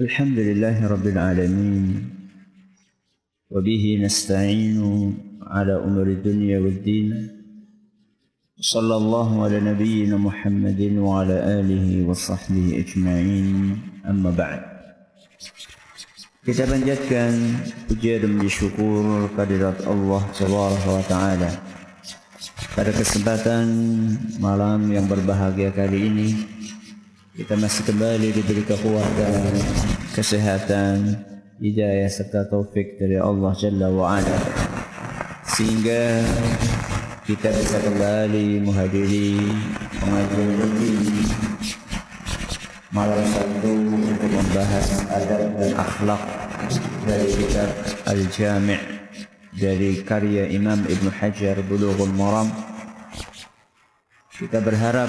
الحمد لله رب العالمين وبه نستعين على أمور الدنيا والدين صلى الله على نبينا محمد وعلى آله وصحبه أجمعين أما بعد Kita panjatkan puja dan bersyukur kehadirat Allah Subhanahu wa taala. Pada kesempatan malam yang berbahagia kali ini kita masih kembali diberi kekuatan, kesehatan, hidayah serta taufik dari Allah Jalla wa ala. Sehingga kita bisa kembali menghadiri pengajian rutin malam satu untuk membahas adab dan akhlak dari kitab Al-Jami' dari karya Imam Ibn Hajar Bulughul Maram. Kita berharap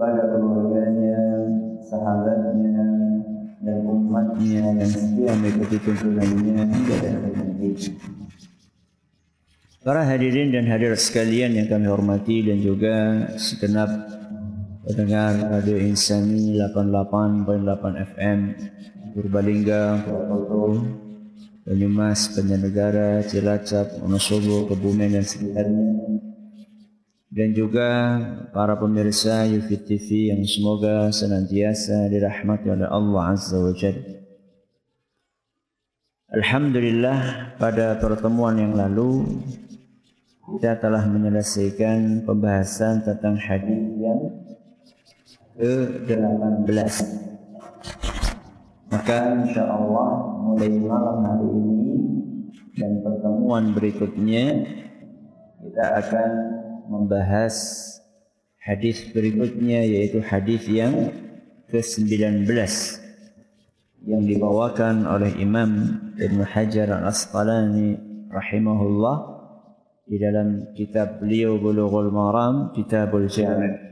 kepada keluarganya, sahabatnya, dan umatnya yang setia mengikuti tuntunannya hingga akhir Para hadirin dan hadirat sekalian yang kami hormati dan juga segenap pendengar Radio Insani 88.8 FM Purbalingga, Purwokerto, Banyumas, Banjarnegara, Cilacap, Wonosobo, Kebumen dan sekitarnya dan juga para pemirsa Yufit TV yang semoga senantiasa dirahmati oleh Allah Azza wa. Alhamdulillah pada pertemuan yang lalu kita telah menyelesaikan pembahasan tentang hadis yang ke-18. Maka insya Allah mulai malam hari ini dan pertemuan berikutnya kita akan membahas hadis berikutnya yaitu hadis yang ke-19 yang dibawakan oleh Imam Ibn Hajar Al-Asqalani rahimahullah di dalam kitab beliau Bulughul Maram Kitabul Jami'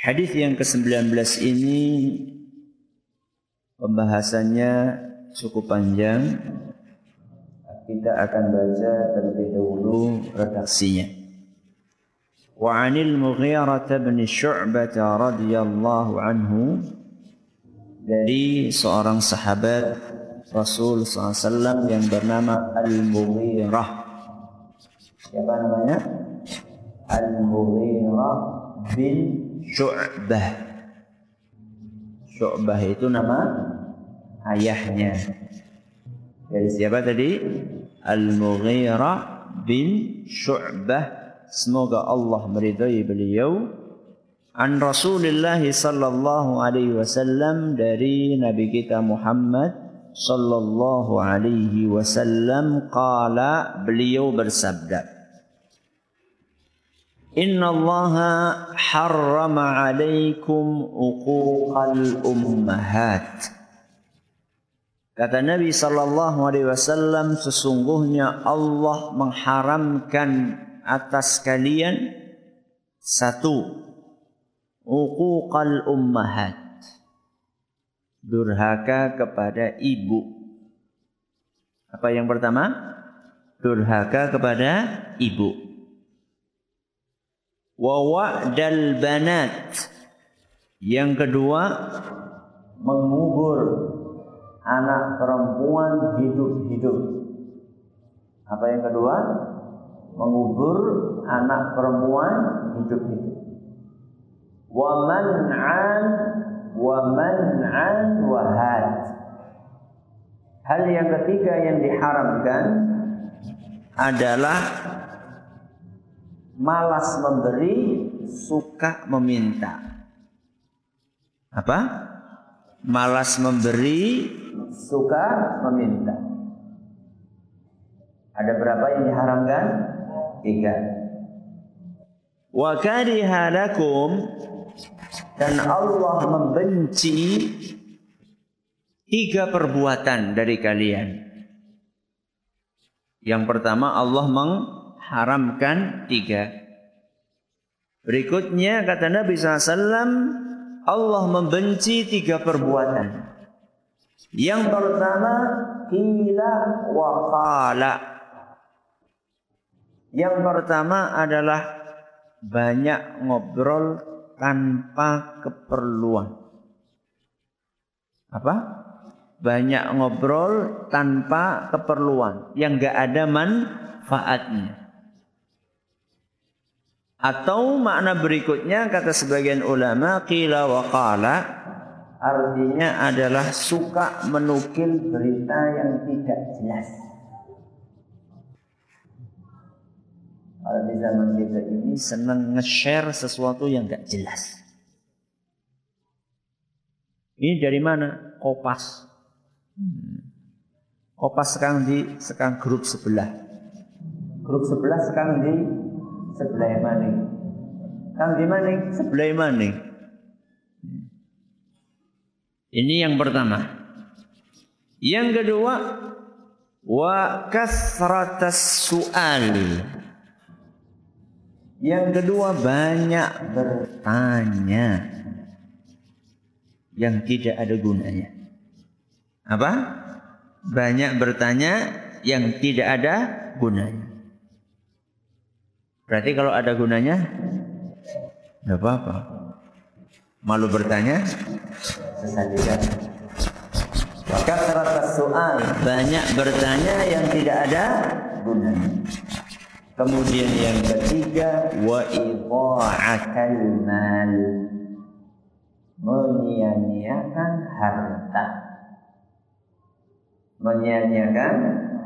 Hadis yang ke-19 ini pembahasannya cukup panjang. Kita akan baca terlebih dahulu redaksinya وعن المغيرة بن شعبة رضي الله عنه dari seorang sahabat Rasul SAW yang bernama Al-Mughirah. Siapa namanya? Al-Mughirah bin Syu'bah. Syu'bah itu nama ayahnya. Dari siapa tadi? Al-Mughirah bin Syu'bah semoga Allah meridai beliau. An Rasulullah sallallahu alaihi wasallam dari nabi kita Muhammad sallallahu alaihi wasallam qala beliau bersabda Inna Allah harrama alaikum uquqal ummahat. Kata Nabi sallallahu alaihi wasallam sesungguhnya Allah mengharamkan atas kalian satu. Uquqal ummahat. Durhaka kepada ibu. Apa yang pertama? Durhaka kepada ibu. Wa wa'dal banat. Yang kedua mengubur anak perempuan hidup-hidup. Apa yang kedua mengubur anak perempuan hidup-hidup. Wa man'an wa. Hal yang ketiga yang diharamkan adalah malas memberi, suka meminta. Apa? Malas memberi, suka meminta. Ada berapa yang diharamkan? Tiga. Wa kariha lakum dan Allah membenci tiga perbuatan dari kalian. Yang pertama Allah mengharamkan tiga. Berikutnya kata Nabi SAW, Allah membenci tiga perbuatan. Yang pertama, kila wa qala. Yang pertama adalah banyak ngobrol tanpa keperluan. Apa? Banyak ngobrol tanpa keperluan yang gak ada manfaatnya. Atau makna berikutnya kata sebagian ulama qila wa qala artinya adalah suka menukil berita yang tidak jelas. Di zaman kita ini senang nge-share sesuatu yang gak jelas. Ini dari mana? Kopas. Hmm. Kopas sekarang di sekarang grup sebelah. Grup sebelah sekarang di sebelah mana? Kang di mana? Sebelah mana? Ini yang pertama. Yang kedua, wa kasratas su'al. Yang kedua banyak bertanya yang tidak ada gunanya. Apa? Banyak bertanya yang tidak ada gunanya. Berarti kalau ada gunanya, tidak apa-apa. Malu bertanya, sesadikan. Kasratas soal banyak bertanya yang tidak ada gunanya. Kemudian yang ketiga wa idha'atal mal. Menyia-nyiakan harta. Menyia-nyiakan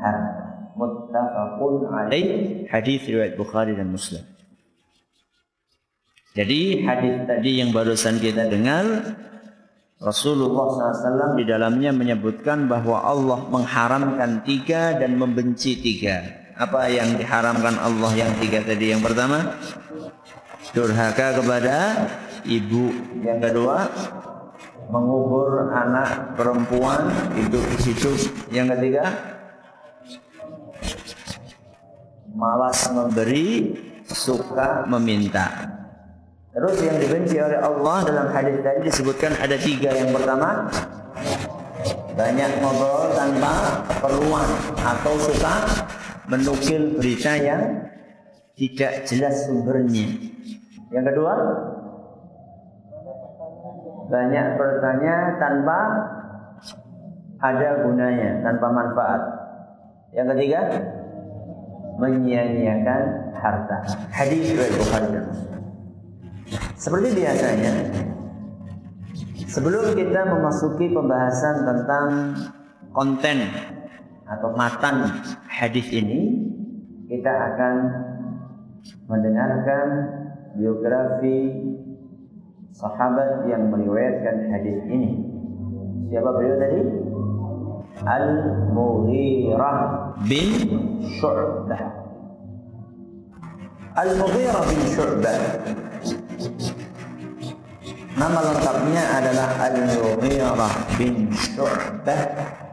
harta muttafaqun alaih hadis riwayat Bukhari dan Muslim. Jadi hadis tadi yang barusan kita dengar Rasulullah SAW di dalamnya menyebutkan bahwa Allah mengharamkan tiga dan membenci tiga. Apa yang diharamkan Allah yang tiga tadi? Yang pertama, durhaka kepada ibu. Yang kedua, mengubur anak perempuan hidup-hidup. Yang ketiga, malas memberi, suka meminta. Terus yang dibenci oleh Allah dalam hadis tadi disebutkan ada tiga. Yang pertama, banyak ngobrol tanpa keperluan atau suka menukil berita yang tidak jelas sumbernya. Yang kedua, banyak bertanya tanpa ada gunanya, tanpa manfaat. Yang ketiga, menyia-nyiakan harta. Hadis riwayat Bukhari Seperti biasanya, sebelum kita memasuki pembahasan tentang konten atau matan hadis ini, kita akan mendengarkan biografi sahabat yang meriwayatkan hadis ini. Siapa beliau tadi? Al-Mughirah bin Syu'bah. Al-Mughirah bin Syu'bah. Nama lengkapnya adalah Al-Mughirah bin Syu'bah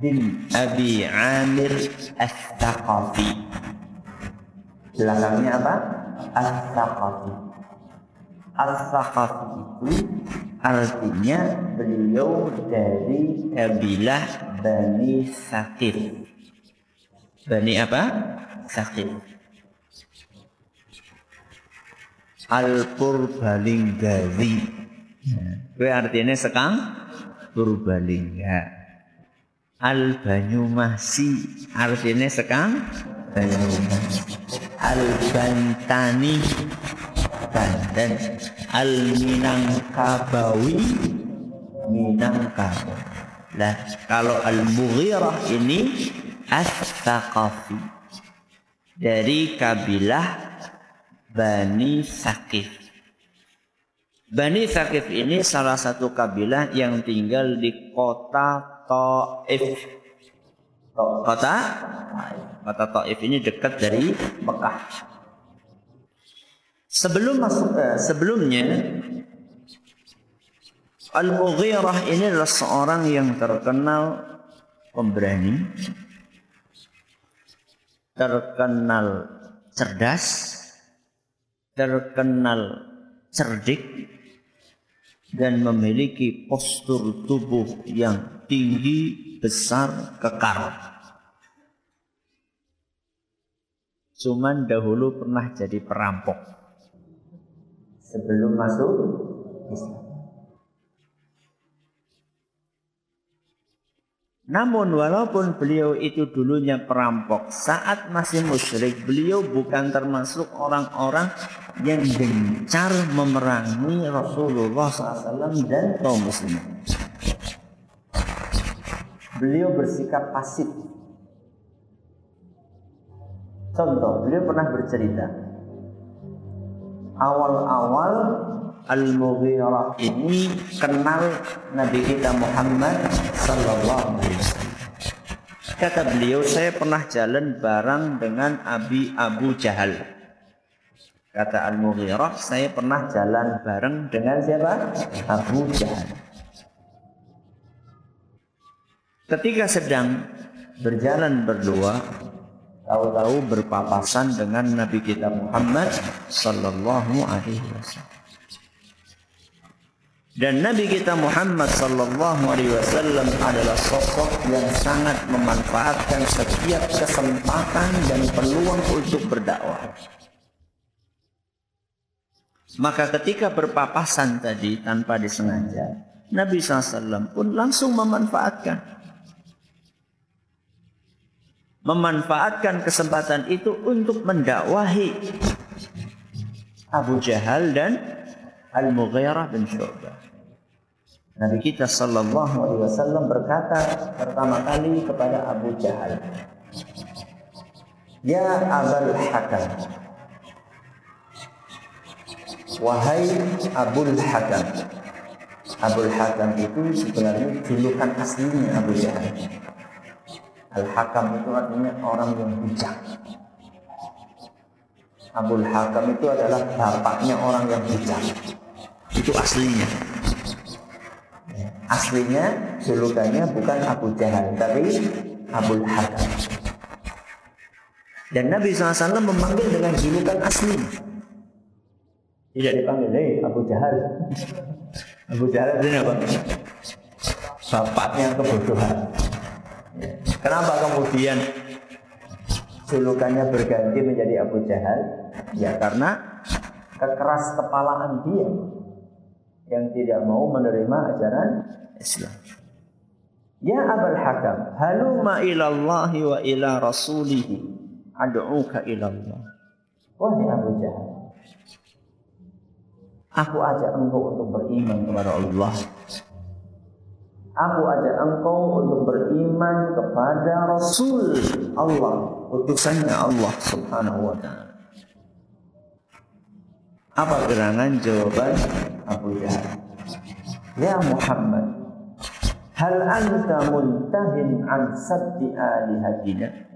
bin Abi Amir Al-Thaqafi. Belakangnya apa? Al-Thaqafi. Al-Thaqafi itu artinya beliau dari kabilah Bani Sakif. Bani apa? Sakif. Al-Purbalinggawi. Itu artinya sekang Purbalingga. Al-Banyumasi artinya sekang Banyumas. Al-Bantani Banten. Al-Minangkabawi Minangkabau. Nah, kalau Al-Mughirah ini As-Thaqafi dari kabilah Bani Sakif. Bani Sakif ini salah satu kabilah yang tinggal di kota Taif. Kota Kota Taif ini dekat dari Mekah. Sebelum masuk eh, sebelumnya Al-Mughirah ini adalah seorang yang terkenal pemberani, terkenal cerdas, terkenal cerdik, dan memiliki postur tubuh yang tinggi, besar, kekar. Cuman dahulu pernah jadi perampok sebelum masuk Islam. Namun walaupun beliau itu dulunya perampok, saat masih musyrik, beliau bukan termasuk orang-orang yang gencar memerangi Rasulullah SAW dan kaum muslimin. Beliau bersikap pasif. Contoh, beliau pernah bercerita. Awal-awal Al-Mughirah ini kenal Nabi kita Muhammad sallallahu alaihi wasallam. Kata beliau, saya pernah jalan bareng dengan Abi Abu Jahal. Kata Al-Mughirah, saya pernah jalan bareng dengan siapa? Abu Jahal. Ketika sedang berjalan berdua, tahu-tahu berpapasan dengan Nabi kita Muhammad sallallahu alaihi wasallam. Dan Nabi kita Muhammad sallallahu alaihi wasallam adalah sosok yang sangat memanfaatkan setiap kesempatan dan peluang untuk berdakwah. Maka ketika berpapasan tadi tanpa disengaja, Nabi SAW pun langsung memanfaatkan. Memanfaatkan kesempatan itu untuk mendakwahi Abu Jahal dan Al-Mughirah bin Syu'bah. Nabi kita sallallahu alaihi wasallam berkata pertama kali kepada Abu Jahal, "Ya Abul Hakam, wahai Abul Hakam." Abul Hakam itu sebenarnya julukan aslinya Abu Jahal. Al-Hakam itu artinya orang yang bijak. Abul Hakam itu adalah bapaknya orang yang bijak. Itu aslinya. Aslinya julukannya bukan Abu Jahal, tapi Abul Hakam. Dan Nabi SAW memanggil dengan julukan asli. Tidak dipanggil, hei Abu Jahal. Abu Jahal itu apa? Bapaknya kebodohan. Kenapa kemudian julukannya berganti menjadi Abu Jahal? Ya karena kekeras kepalaan dia yang tidak mau menerima ajaran Islam. Ya Abul Hakam, haluma ilallahi wa ila rasulihi ad'uka ilallah. Wahai Abu Jahal, aku ajak engkau untuk beriman kepada Allah. Aku ajak engkau untuk beriman kepada Rasul Allah, utusannya Allah Subhanahu wa taala. Apa gerangan jawaban Abu Jahal? Ya Muhammad, hal anta muntahin an sabdi alihatina?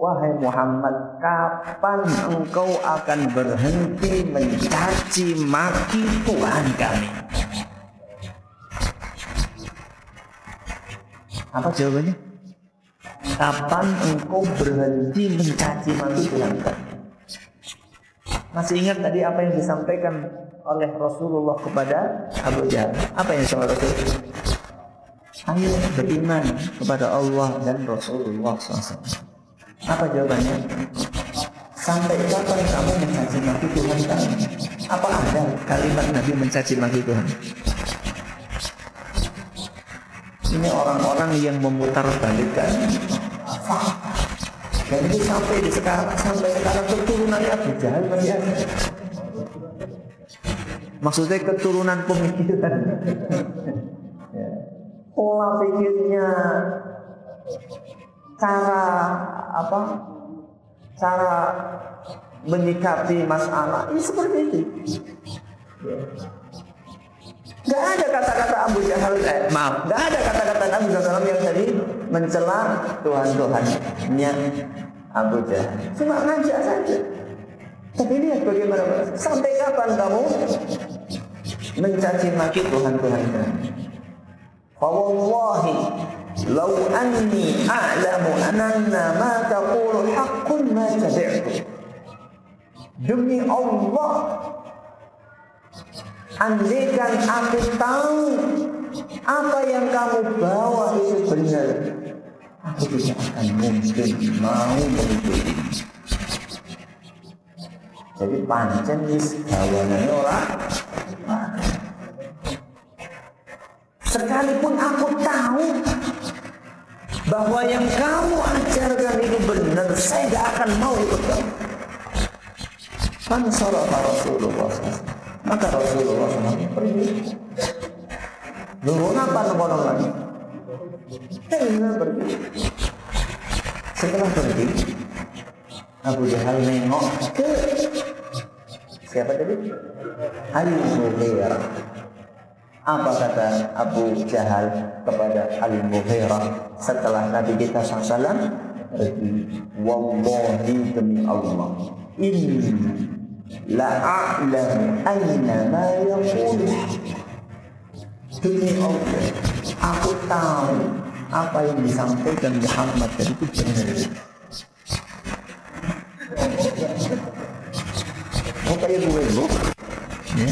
Wahai Muhammad, kapan engkau akan berhenti mencaci maki Tuhan kami? Apa jawabannya? Kapan engkau berhenti mencaci maki Tuhan? Masih ingat tadi apa yang disampaikan oleh Rasulullah kepada Abu Jahal? Apa yang sama Rasul? Ayo beriman kepada Allah dan Rasulullah SAW. Apa jawabannya? Sampai kapan kamu mencaci maki Tuhan kamu? Apa ada kalimat Nabi mencaci maki Tuhan? Ini orang-orang yang memutar balikan dan itu sampai di sekarang sampai sekarang keturunan Abu Jahal masih ada. Maksudnya keturunan pemikiran. ya. Pola pikirnya, cara apa? Cara menyikapi masalah ini seperti itu. Gak ada kata-kata Abu Jahal, eh, maaf, gak ada kata-kata Abu Jahal yang tadi mencela Tuhan-Tuhannya Abu Jahal. Cuma ngajak saja. Tapi lihat bagaimana sampai kapan kamu mencaci maki Tuhan-Tuhan kami. Fawallahi law anni a'lamu anna ma taqulu haqqun ma tabi'tu. Demi Allah, andaikan aku tahu apa yang kamu bawa itu benar, aku tidak akan mungkin mau mengikuti. Jadi pancen wis gawanane ora Sekalipun aku tahu bahwa yang kamu ajarkan itu benar, saya tidak akan mau ikut kamu. Fansarafa Rasulullah. Maka Rasulullah SAW pergi. Nurun apa nopo lagi? Saya pergi. Setelah pergi, Abu Jahal nengok ke siapa tadi? Ali Mughirah. Apa kata Abu Jahal kepada Ali Mughirah setelah Nabi kita SAW pergi? Wallahi demi Allah. Ini la a'lamu aina ma yaqul demi Allah aku tahu apa yang disampaikan Muhammad tadi itu benar. Oh kayak gue bu ya.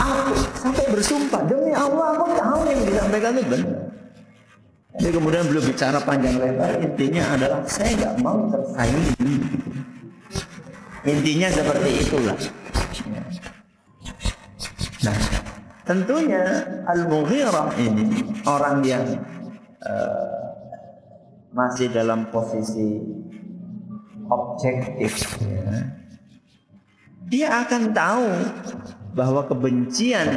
aku sampai bersumpah demi Allah aku tahu yang disampaikan itu benar. Jadi kemudian belum bicara panjang lebar intinya adalah saya nggak mau tersaingi Intinya seperti itulah. Nah, tentunya Al-Mughirah ini orang yang uh, masih dalam posisi objektif ya. Dia akan tahu bahwa kebencian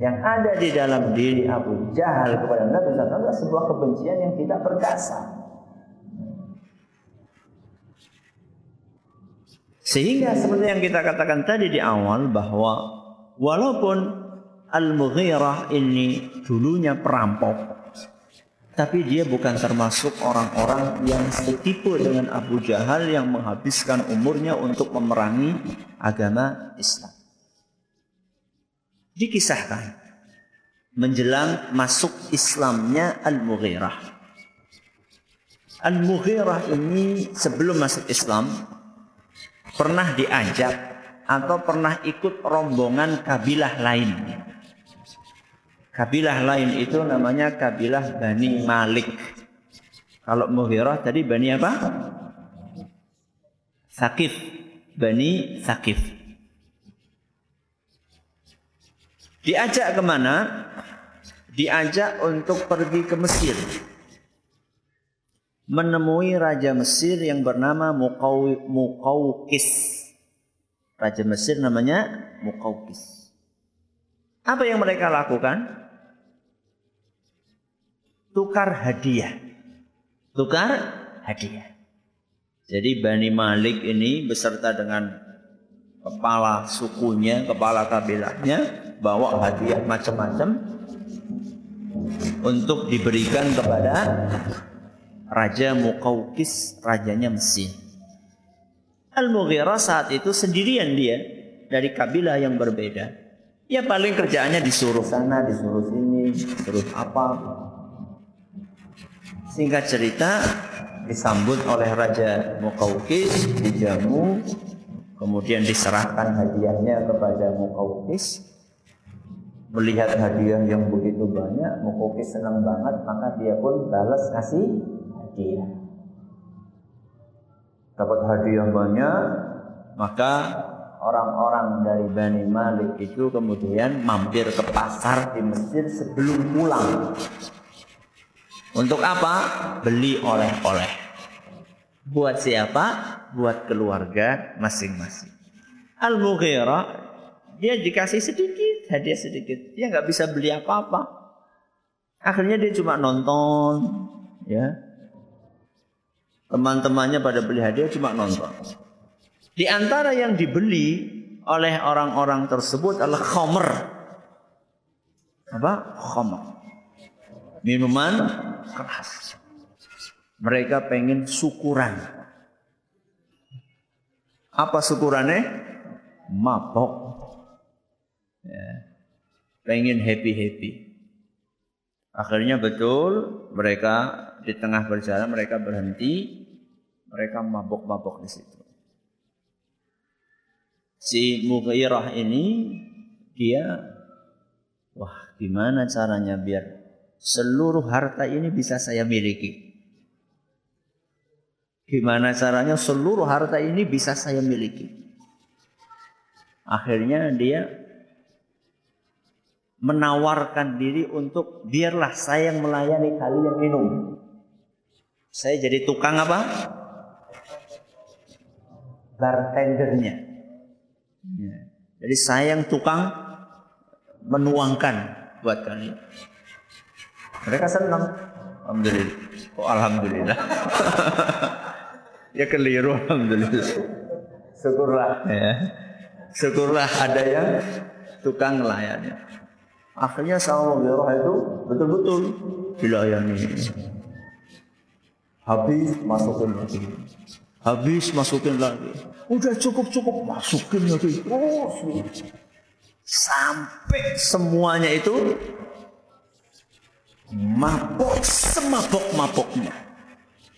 yang ada di dalam diri Abu Jahal kepada Nabi SAW adalah sebuah kebencian yang tidak berdasar. Sehingga seperti yang kita katakan tadi di awal bahwa walaupun Al-Mughirah ini dulunya perampok tapi dia bukan termasuk orang-orang yang setipu dengan Abu Jahal yang menghabiskan umurnya untuk memerangi agama Islam. Dikisahkan menjelang masuk Islamnya Al-Mughirah. Al-Mughirah ini sebelum masuk Islam pernah diajak atau pernah ikut rombongan kabilah lain. Kabilah lain itu namanya kabilah Bani Malik. Kalau Mughirah tadi Bani apa? Sakif. Bani Sakif. Diajak ke mana? Diajak untuk pergi ke Mesir menemui raja Mesir yang bernama Muqawqis. Raja Mesir namanya Muqawqis. Apa yang mereka lakukan? Tukar hadiah. Tukar hadiah. Jadi Bani Malik ini beserta dengan kepala sukunya, kepala kabilahnya bawa hadiah macam-macam untuk diberikan kepada Raja Muqawqis, rajanya Mesir. Al-Mughirah saat itu sendirian dia dari kabilah yang berbeda. Ya paling kerjaannya disuruh sana, disuruh sini, disuruh apa. Singkat cerita disambut oleh Raja Muqawqis, dijamu, kemudian diserahkan hadiahnya kepada Muqawqis. Melihat hadiah yang begitu banyak, Muqawqis senang banget, maka dia pun balas kasih hadiah. Dapat hadiah banyak, maka orang-orang dari Bani Malik itu kemudian mampir ke pasar di Mesir sebelum pulang. Untuk apa? Beli oleh-oleh. Buat siapa? Buat keluarga masing-masing. Al-Mughirah dia dikasih sedikit, hadiah sedikit. Dia nggak bisa beli apa-apa. Akhirnya dia cuma nonton, ya Teman-temannya pada beli hadiah cuma nonton. Di antara yang dibeli oleh orang-orang tersebut adalah khamr. Apa? Khamr. Minuman keras. Mereka pengen syukuran. Apa syukurannya? Mabok. Ya. Pengen happy-happy. Akhirnya betul mereka di tengah perjalanan mereka berhenti, mereka mabok-mabok di situ. Si Mughirah ini dia wah gimana caranya biar seluruh harta ini bisa saya miliki? Gimana caranya seluruh harta ini bisa saya miliki? Akhirnya dia menawarkan diri untuk biarlah saya yang melayani kalian minum. Saya jadi tukang apa? Bartendernya. Ya. Jadi saya yang tukang menuangkan buat kalian. Mereka senang. Alhamdulillah. Oh, alhamdulillah. ya keliru alhamdulillah. Syukurlah ya. Syukurlah ada yang tukang melayani. Akhirnya sama Mughirah itu betul-betul dilayani. Habis masukin lagi. Habis masukin lagi. Udah cukup-cukup masukin lagi. Terus. Sampai semuanya itu mabok semabok-maboknya.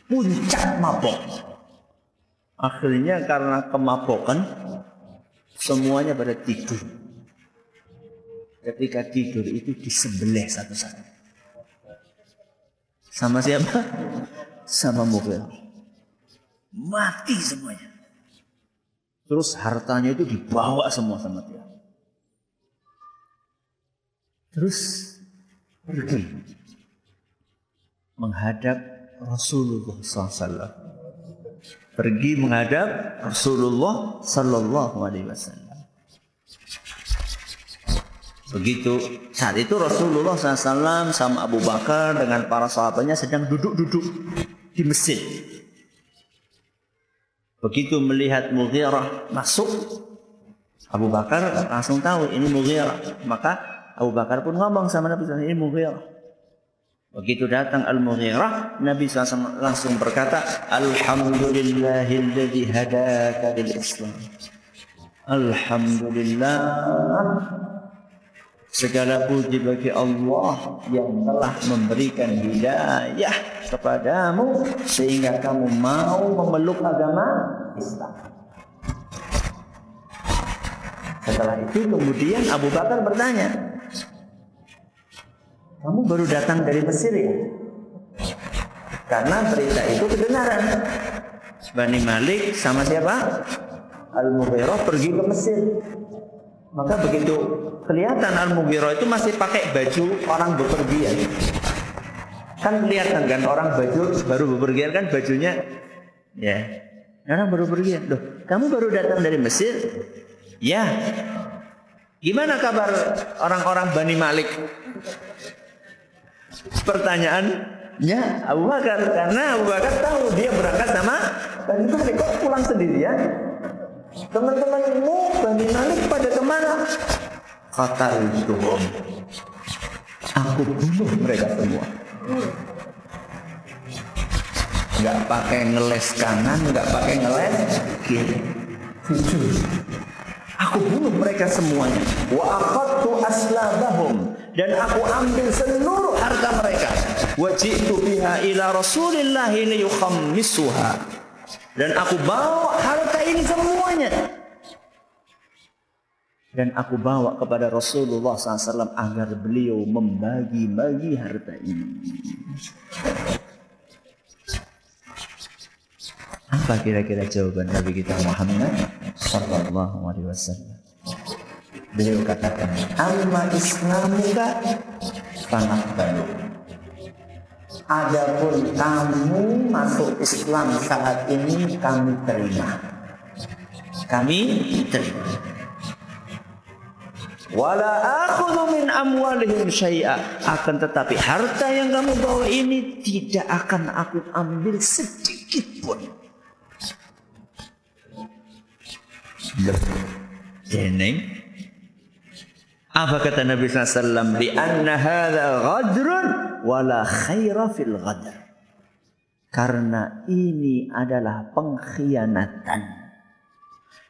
Puncak mabok. Akhirnya karena kemabokan semuanya pada tidur. Ketika tidur itu disembelih satu-satu. Sama siapa? Sama mobil. Mati semuanya. Terus hartanya itu dibawa semua sama dia. Terus pergi menghadap Rasulullah SAW. Pergi menghadap Rasulullah Sallallahu Alaihi Wasallam. Begitu saat itu Rasulullah SAW sama Abu Bakar dengan para sahabatnya sedang duduk-duduk di masjid. Begitu melihat Mughirah masuk, Abu Bakar langsung tahu ini Mughirah. Maka Abu Bakar pun ngomong sama Nabi SAW, ini Mughirah. Begitu datang Al-Mughirah, Nabi SAW langsung berkata, Alhamdulillahilladzi hadaka lil Islam. Alhamdulillah. Segala puji bagi Allah yang telah memberikan hidayah kepadamu sehingga kamu mau memeluk agama Islam. Setelah itu kemudian Abu Bakar bertanya, kamu baru datang dari Mesir ya? Karena berita itu kebenaran. Bani Malik sama siapa? Al-Mughirah pergi ke Mesir. Maka begitu kelihatan Al-Mughirah itu masih pakai baju orang bepergian. Kan kelihatan kan orang baju baru bepergian kan bajunya ya. Orang baru bepergian. Loh, kamu baru datang dari Mesir? Ya. Gimana kabar orang-orang Bani Malik? Pertanyaannya Abu Bakar karena Abu Bakar tahu dia berangkat sama Bani Malik kok pulang sendirian? Teman-temanmu Bani Malik pada ke mana? Kata itu Aku bunuh mereka semua. Gak pakai ngeles kanan, gak pakai ngeles kiri. Jujur. Aku bunuh mereka semuanya. Wa akhadtu aslabahum dan aku ambil seluruh harta mereka. Wajitu biha ila Rasulillah liyukhammisuha. Dan aku bawa harta ini semuanya. Dan aku bawa kepada Rasulullah SAW agar beliau membagi-bagi harta ini. Apa kira-kira jawaban Nabi kita Muhammad Sallallahu Alaihi Wasallam? Beliau katakan, Amma Islamuka sangat baik. Adapun kamu masuk Islam saat ini kami terima. Kami terima. Wala akhudhu min amwalihim syai'a. Akan tetapi harta yang kamu bawa ini tidak akan aku ambil sedikit pun. Apa kata Nabi SAW? Lianna hadha ghadrun wala khaira fil ghadr. Karena ini adalah pengkhianatan.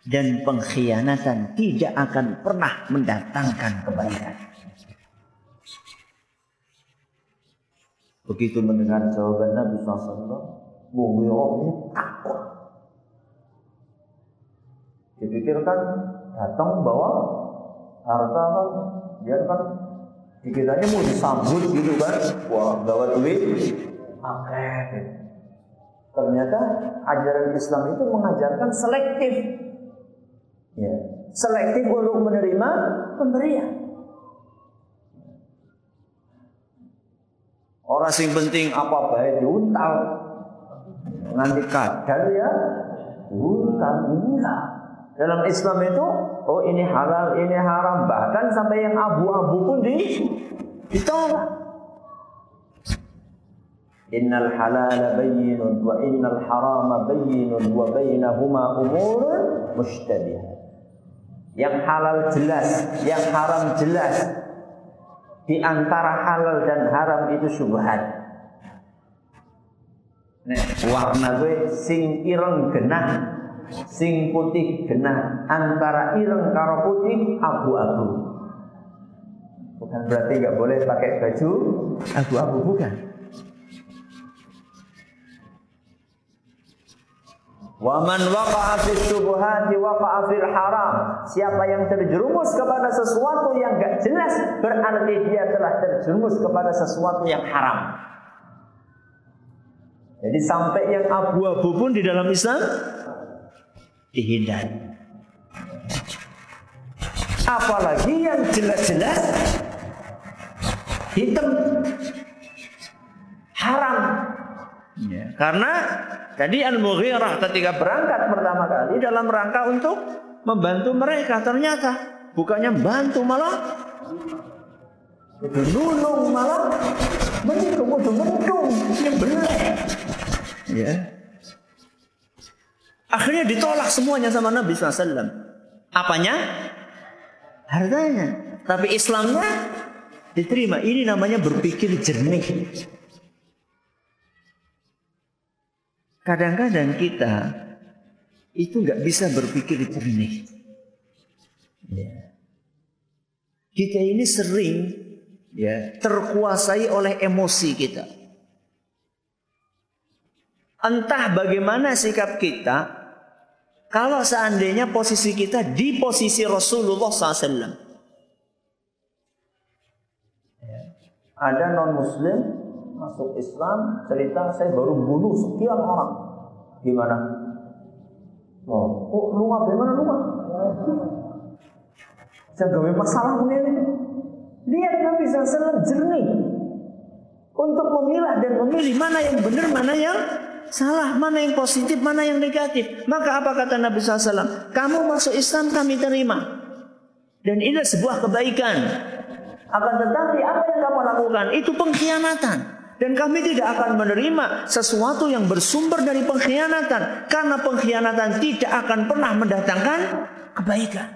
Dan pengkhianatan tidak akan pernah mendatangkan kebaikan. Begitu mendengar jawaban Nabi SAW, ini takut. Dipikirkan datang bawa harta kan, dia kan dikiranya mau disambut gitu kan, wah bawa duit, oke. Ternyata ajaran Islam itu mengajarkan selektif. Selektif untuk menerima pemberian. Orang sing penting apa baik diuntal. Nanti kadal ya diuntal enggak. Dalam Islam itu oh ini halal, ini haram, bahkan sampai yang abu-abu pun di ditolak. Innal halal bayyinun wa innal harama bayyinun wa bainahuma umurun mushtabihat. Yang halal jelas, yang haram jelas. Di antara halal dan haram itu syubhat. Nek warna gue sing ireng genah, sing putih genah, antara ireng karo putih abu-abu. Bukan berarti nggak boleh pakai baju abu-abu bukan. Waman waqa'a fi syubhati waqa'a haram. Siapa yang terjerumus kepada sesuatu yang gak jelas berarti dia telah terjerumus kepada sesuatu yang haram. Jadi sampai yang abu-abu pun di dalam Islam dihindari. Apalagi yang jelas-jelas hitam haram. Ya, karena Tadi Al-Mughirah ketika berangkat pertama kali dalam rangka untuk membantu mereka ternyata bukannya bantu malah nulung malah menikung nyembelih ya akhirnya ditolak semuanya sama Nabi SAW apanya? Hartanya. Tapi Islamnya diterima. Ini namanya berpikir jernih Kadang-kadang kita itu nggak bisa berpikir jernih. Ya. Kita ini sering ya terkuasai oleh emosi kita. Entah bagaimana sikap kita kalau seandainya posisi kita di posisi Rasulullah SAW. Ya. Ada non Muslim masuk Islam cerita saya baru bunuh sekian orang. Gimana? Oh kok lu bagaimana lu gawe masalah ini. Lihat Nabi SAW jernih untuk memilah dan memilih mana yang benar mana yang salah mana yang positif mana yang negatif. Maka apa kata Nabi SAW kamu masuk Islam kami terima. Dan ini sebuah kebaikan. Akan tetapi apa yang kamu lakukan? Itu pengkhianatan dan kami tidak akan menerima sesuatu yang bersumber dari pengkhianatan. Karena pengkhianatan tidak akan pernah mendatangkan kebaikan.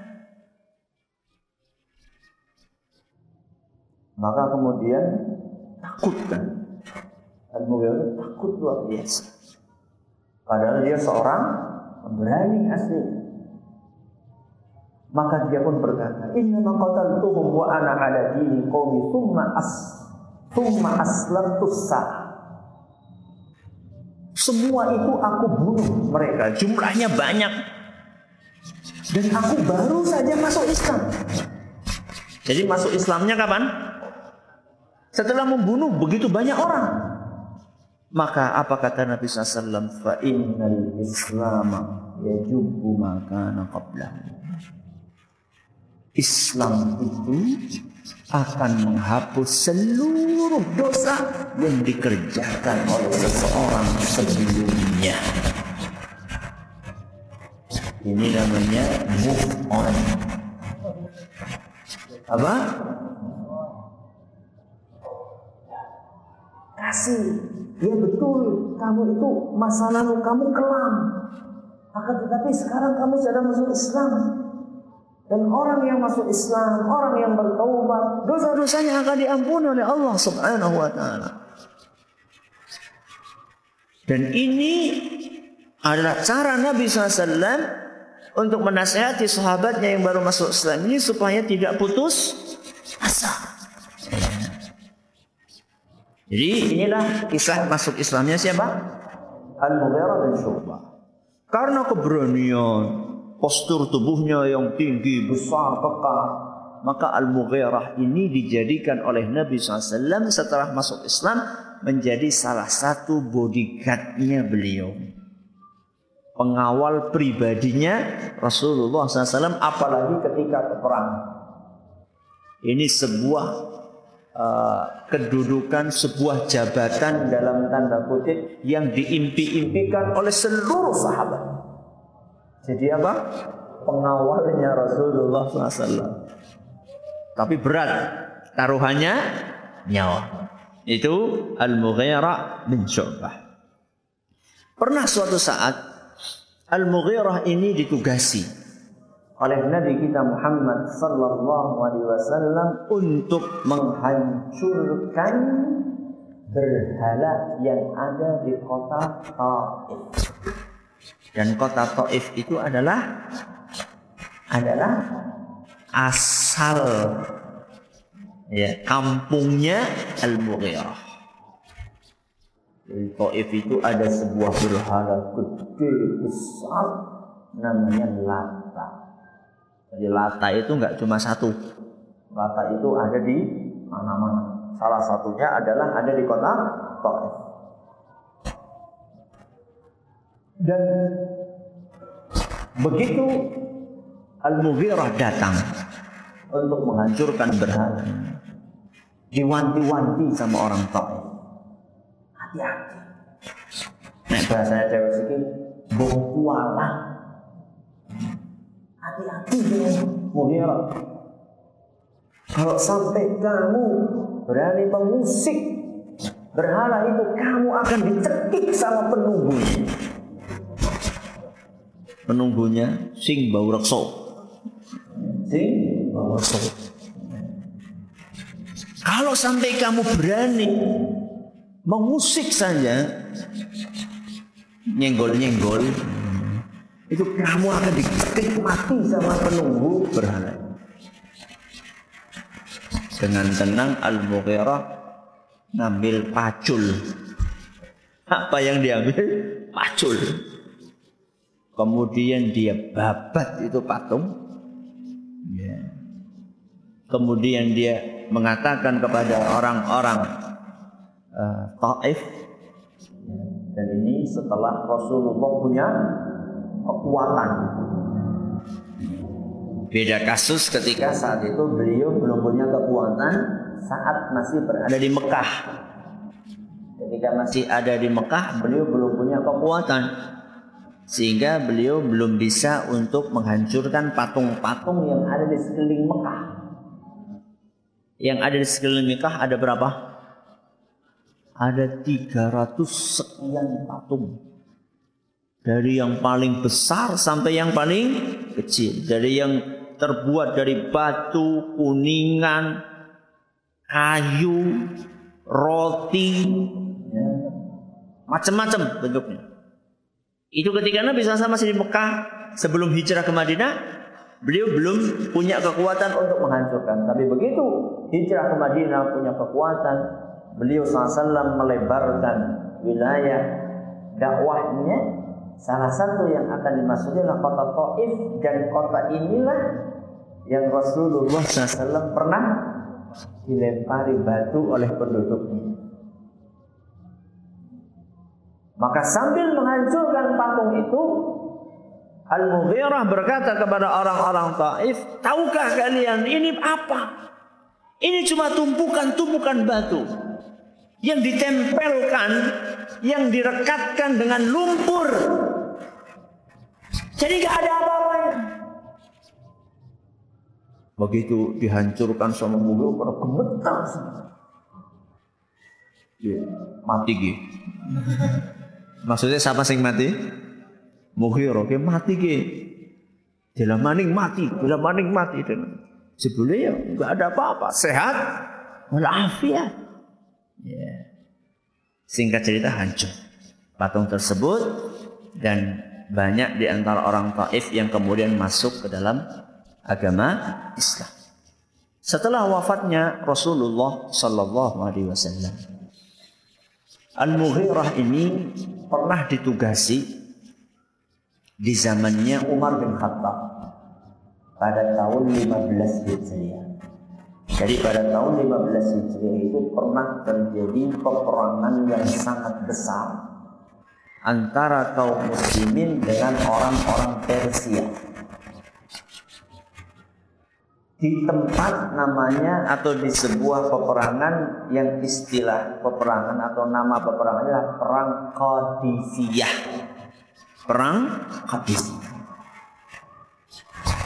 Maka kemudian takut kan. Dan mobil takut luar biasa. Padahal dia seorang pemberani asli. Maka dia pun berkata, Inna maqataltuhum wa ana ala dini qawmi thumma as Tumma aslamtus Semua itu aku bunuh mereka. Jumlahnya banyak. Dan aku baru saja masuk Islam. Jadi masuk Islamnya kapan? Setelah membunuh begitu banyak orang. Maka apa kata Nabi SAW? Fa innal Islam yajubu maka qablahu. Islam itu akan menghapus seluruh dosa yang dikerjakan oleh seseorang sebelumnya. Ini namanya move on. Apa? Kasih. Ya betul, kamu itu masa lalu kamu kelam. Akan tetapi sekarang kamu sudah masuk Islam. Dan orang yang masuk Islam, orang yang bertaubat, dosa-dosanya akan diampuni oleh Allah Subhanahu wa taala. Dan ini adalah cara Nabi SAW untuk menasehati sahabatnya yang baru masuk Islam ini supaya tidak putus asa. Jadi inilah kisah masuk Islamnya siapa? Al-Mughirah bin Syu'bah. Karena keberanian, postur tubuhnya yang tinggi, besar, kekar, maka Al-Mughirah ini dijadikan oleh Nabi SAW setelah masuk Islam menjadi salah satu bodyguardnya beliau pengawal pribadinya Rasulullah SAW apalagi ketika peperangan. Ini sebuah uh, kedudukan, sebuah jabatan dalam tanda kutip yang diimpi-impikan oleh seluruh sahabat. Jadi apa? Pengawalnya Rasulullah SAW. Tapi berat taruhannya nyawa. Itu Al-Mughirah bin Syu'bah. Pernah suatu saat Al-Mughirah ini ditugasi oleh Nabi kita Muhammad sallallahu alaihi wasallam untuk menghancurkan berhala yang ada di kota Taif. Dan kota Taif itu adalah adalah asal ya kampungnya Al-Mughirah. Di Taif itu ada sebuah berhala gede besar namanya Lata. Jadi Lata itu nggak cuma satu. Lata itu ada di mana-mana. Salah satunya adalah ada di kota Taif. Dan begitu Al-Mughirah datang untuk menghancurkan berhala. Diwanti-wanti sama orang Taif hati-hati. Nek bahasa cewek siki mbok kuala. Hati-hati dengan Mughirah. Kalau sampai kamu berani mengusik berhala itu, kamu akan dicekik sama penunggunya. Penunggunya sing bau rekso. Sing bau rekso. Kalau sampai kamu berani mengusik saja nyenggol-nyenggol itu kamu akan dicekik mati sama penunggu berhala dengan tenang Al-Mughirah ngambil pacul apa yang diambil pacul kemudian dia babat itu patung ya. kemudian dia mengatakan kepada orang-orang uh, Taif dan ini setelah Rasulullah punya kekuatan. Beda kasus ketika saat itu beliau belum punya kekuatan saat masih berada di Mekah. Ketika masih ada di Mekah, beliau belum punya kekuatan sehingga beliau belum bisa untuk menghancurkan patung-patung yang ada di sekeliling Mekah. Yang ada di sekeliling Mekah ada berapa? ada 300 sekian patung. Dari yang paling besar sampai yang paling kecil. Dari yang terbuat dari batu, kuningan, kayu, roti, ya. macam-macam bentuknya. Itu ketika Nabi SAW masih di Mekah sebelum hijrah ke Madinah, beliau belum punya kekuatan untuk menghancurkan. Tapi begitu hijrah ke Madinah punya kekuatan, beliau SAW melebarkan wilayah dakwahnya salah satu yang akan dimasuki adalah kota Taif dan kota inilah yang Rasulullah SAW pernah dilempari batu oleh penduduknya. Maka sambil menghancurkan patung itu, Al-Mughirah berkata kepada orang-orang Taif, tahukah kalian ini apa? Ini cuma tumpukan-tumpukan batu yang ditempelkan, yang direkatkan dengan lumpur. Jadi nggak ada apa-apanya. Begitu dihancurkan sama mulut, pada gemetar mati gitu. Maksudnya siapa sing mati? Mughirah ke mati ki. Dalam maning mati, dalam maning mati. Sebelumnya nggak ada apa-apa, sehat, walafiat. Ya. Singkat cerita hancur patung tersebut dan banyak di antara orang Taif yang kemudian masuk ke dalam agama Islam. Setelah wafatnya Rasulullah Sallallahu Alaihi Wasallam, Al-Mughirah ini pernah ditugasi di zamannya Umar bin Khattab pada tahun 15 Hijriah. Jadi pada tahun 15 Hijriah itu pernah terjadi peperangan yang sangat besar antara kaum muslimin dengan orang-orang Persia di tempat namanya atau di sebuah peperangan yang istilah peperangan atau nama peperangan adalah perang Qadisiyah. Perang Qadisiyah.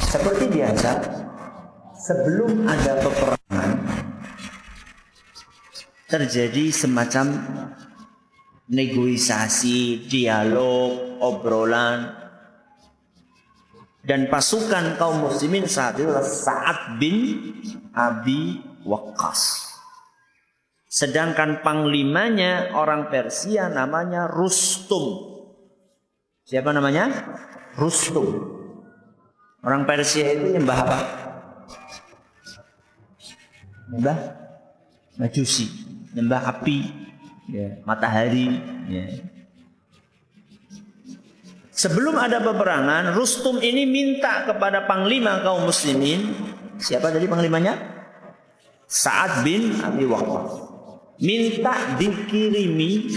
Seperti biasa, sebelum ada peperangan terjadi semacam negosiasi, dialog, obrolan dan pasukan kaum muslimin saat itu adalah Sa'ad bin Abi Waqqas. Sedangkan panglimanya orang Persia namanya Rustum. Siapa namanya? Rustum. Orang Persia itu nyembah apa? Nyembah majusi, nyembah api, ya, matahari, ya. Sebelum ada peperangan, Rustum ini minta kepada panglima kaum muslimin. Siapa tadi panglimanya? Sa'ad bin Abi Waqqas. Minta dikirimi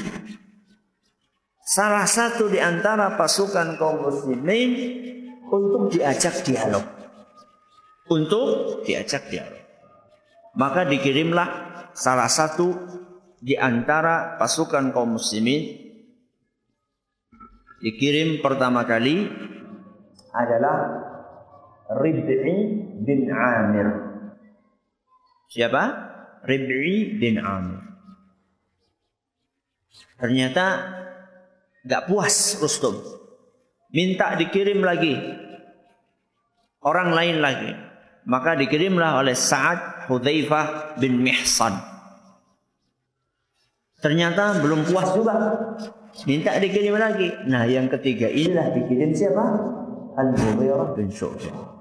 salah satu di antara pasukan kaum muslimin untuk diajak dialog. Untuk diajak dialog. Maka dikirimlah salah satu di antara pasukan kaum muslimin dikirim pertama kali adalah Rib'i bin Amir. Siapa? Rib'i bin Amir. Ternyata nggak puas Rustum. Minta dikirim lagi. Orang lain lagi. Maka dikirimlah oleh Sa'ad Hudzaifah bin Mihsan. Ternyata belum puas juga. Minta dikirim lagi. Nah yang ketiga inilah dikirim siapa? Al-Mughirah bin Syu'bah.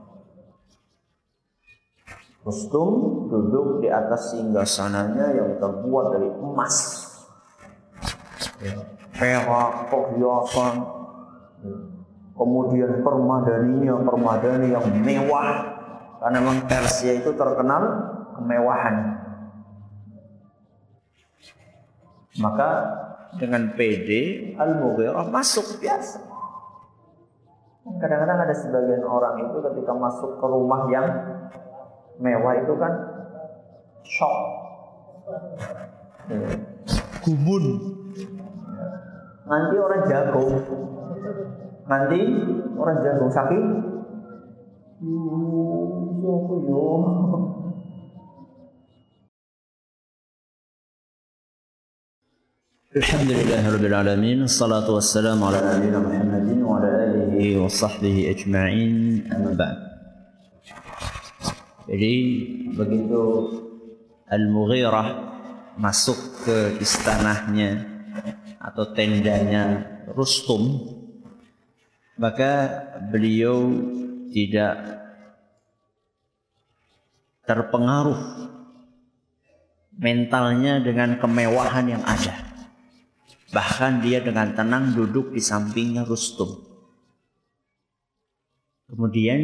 Rustum duduk di atas singgasananya yang terbuat dari emas. Perak, perhiasan, ya. kemudian permadaninya, permadani yang mewah. Karena memang Persia itu terkenal kemewahan. Maka dengan PD Al-Mughirah masuk biasa. Kadang-kadang ada sebagian orang itu ketika masuk ke rumah yang mewah itu kan shock. Gumun. Nanti orang jago. Nanti orang jago sakit. Yo, الحمد لله رب العالمين الصلاة والسلام على نبينا محمد وعلى آله وصحبه أجمعين أما بعد Jadi begitu Al-Mughirah masuk ke istanahnya atau tendanya Rustum maka beliau tidak terpengaruh mentalnya dengan kemewahan yang ada. Bahkan dia dengan tenang duduk di sampingnya Rustum. Kemudian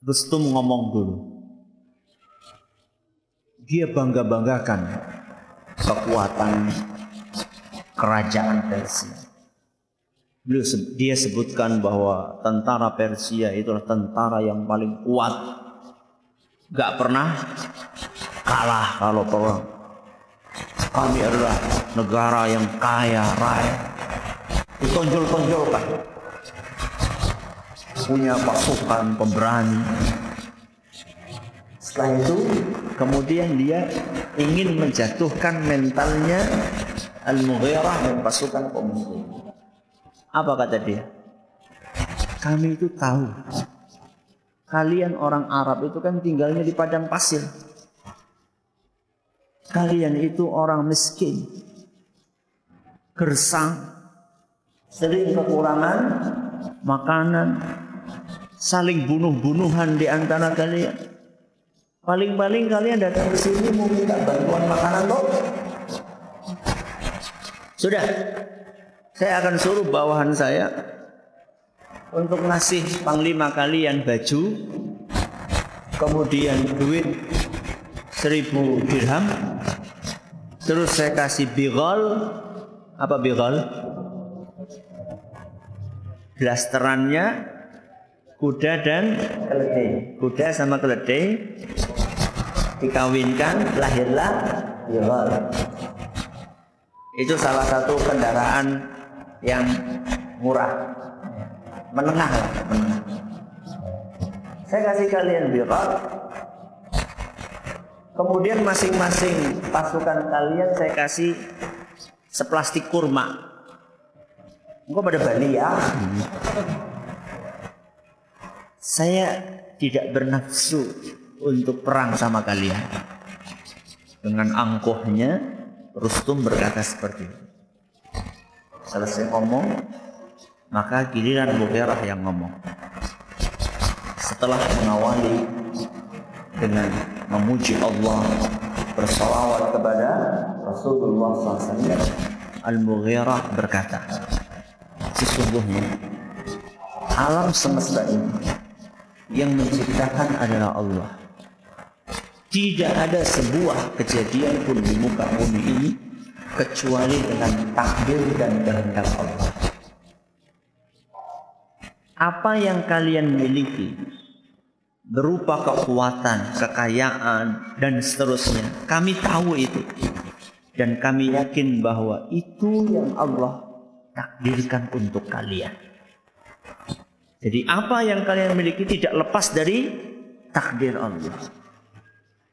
Rustum ngomong dulu. Dia bangga-banggakan kekuatan kerajaan Persia. Beliau dia sebutkan bahwa tentara Persia itulah tentara yang paling kuat. Gak pernah kalah kalau perang. Kami adalah negara yang kaya raya. Ditonjol-tonjolkan. Punya pasukan pemberani. Setelah itu kemudian dia ingin menjatuhkan mentalnya Al-Mughirah dan pasukan kaum apa kata dia? Kami itu tahu. Kalian orang Arab itu kan tinggalnya di padang pasir kalian itu orang miskin. Gersang, sering kekurangan makanan, saling bunuh-bunuhan di antara kalian. Paling-paling kalian datang ke sini mau minta bantuan makanan toh? Sudah, saya akan suruh bawahan saya untuk ngasih panglima kalian baju, kemudian duit seribu dirham, terus saya kasih bigal, apa bigal? Blasterannya kuda dan keledai. Kuda sama keledai dikawinkan lahirlah bigal. Itu salah satu kendaraan yang murah menengah menengah. saya kasih kalian biqal kemudian masing-masing pasukan kalian saya kasih seplastik kurma. Engkau pada Bali ya? Saya tidak bernafsu untuk perang sama kalian. Dengan angkuhnya Rustum berkata seperti itu. Selesai ngomong maka giliran Mughirah yang ngomong. Setelah mengawali dengan memuji Allah, bersalawat kepada Rasulullah SAW, Al-Mughirah berkata, sesungguhnya alam semesta ini yang menciptakan adalah Allah. Tidak ada sebuah kejadian pun di muka bumi ini kecuali dengan takdir dan kehendak Allah apa yang kalian miliki berupa kekuatan, kekayaan dan seterusnya. Kami tahu itu. Dan kami yakin bahwa itu yang Allah takdirkan untuk kalian. Jadi apa yang kalian miliki tidak lepas dari takdir Allah.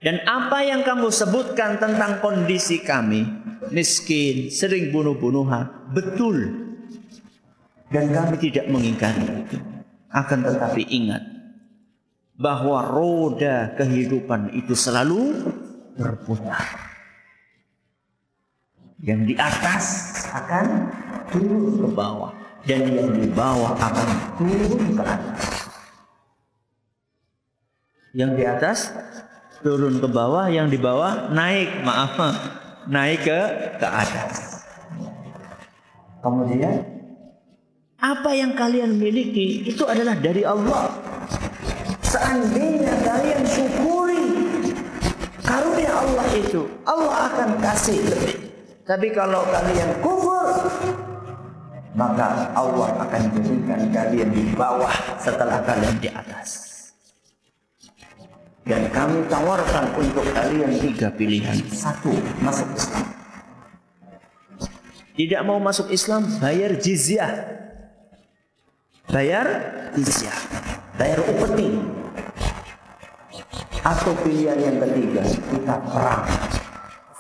Dan apa yang kamu sebutkan tentang kondisi kami, miskin, sering bunuh-bunuhan, betul. Dan kami tidak mengingkari itu. Akan tetapi ingat bahwa roda kehidupan itu selalu berputar. Yang di atas akan turun ke bawah dan yang di bawah akan turun ke atas. Yang di atas turun ke bawah, yang di bawah naik, maaf, naik ke ke atas. Kemudian apa yang kalian miliki itu adalah dari Allah. Seandainya kalian syukuri karunia Allah itu, Allah akan kasih lebih. Tapi kalau kalian kufur, maka Allah akan jadikan kalian di bawah setelah kalian di atas. Dan kami tawarkan untuk kalian tiga pilihan. Satu, masuk Islam. Tidak mau masuk Islam, bayar jizyah bayar jizyah, bayar upeti. Atau pilihan yang ketiga, kita perang,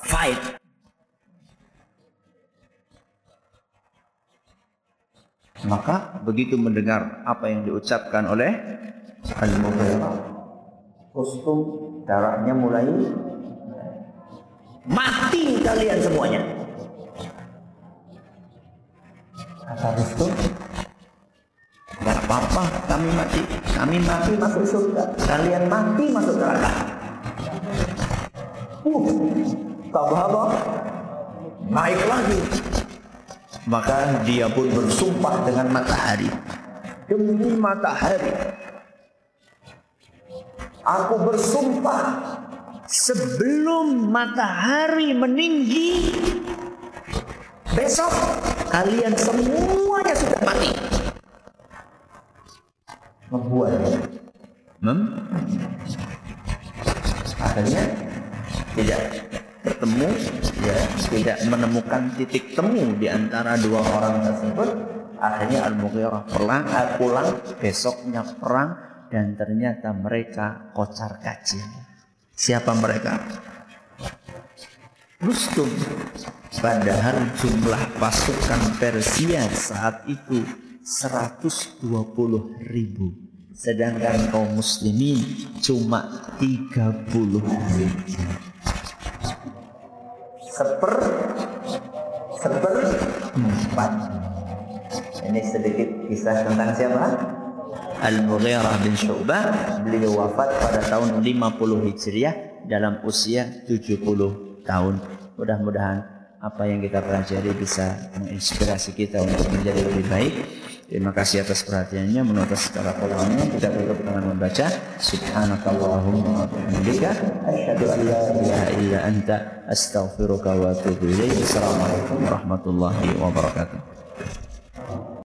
fight. Maka begitu mendengar apa yang diucapkan oleh Al-Mughirah, kostum darahnya mulai mati kalian semuanya. Kata Rustum, Gak apa-apa kami mati. Kami mati masuk surga. Kalian mati masuk neraka. Uh, tambah apa? Naik lagi. Maka dia pun bersumpah dengan matahari. Demi matahari. Aku bersumpah sebelum matahari meninggi besok kalian semuanya sudah mati membuat mem akhirnya tidak bertemu ya tidak menemukan titik temu di antara dua orang tersebut. Akhirnya Al-Mughirah pulang, uh, pulang besoknya perang dan ternyata mereka kocar kacir siapa mereka? Rustum. Padahal jumlah pasukan Persia saat itu 120 ribu sedangkan kaum muslimin cuma 30 ribu seper seper empat Ini sedikit kisah tentang siapa? Al-Mughirah bin Syu'bah. Beliau wafat pada tahun 50 Hijriah dalam usia 70 tahun. Mudah-mudahan apa yang kita pelajari bisa menginspirasi kita untuk menjadi lebih baik. Terima kasih atas perhatiannya. Menurut secara kurangnya kita tutup dengan membaca Subhanakallahumma wa bihamdika asyhadu an la ilaha illa anta astaghfiruka wa atubu ilaik. Assalamualaikum warahmatullahi wabarakatuh.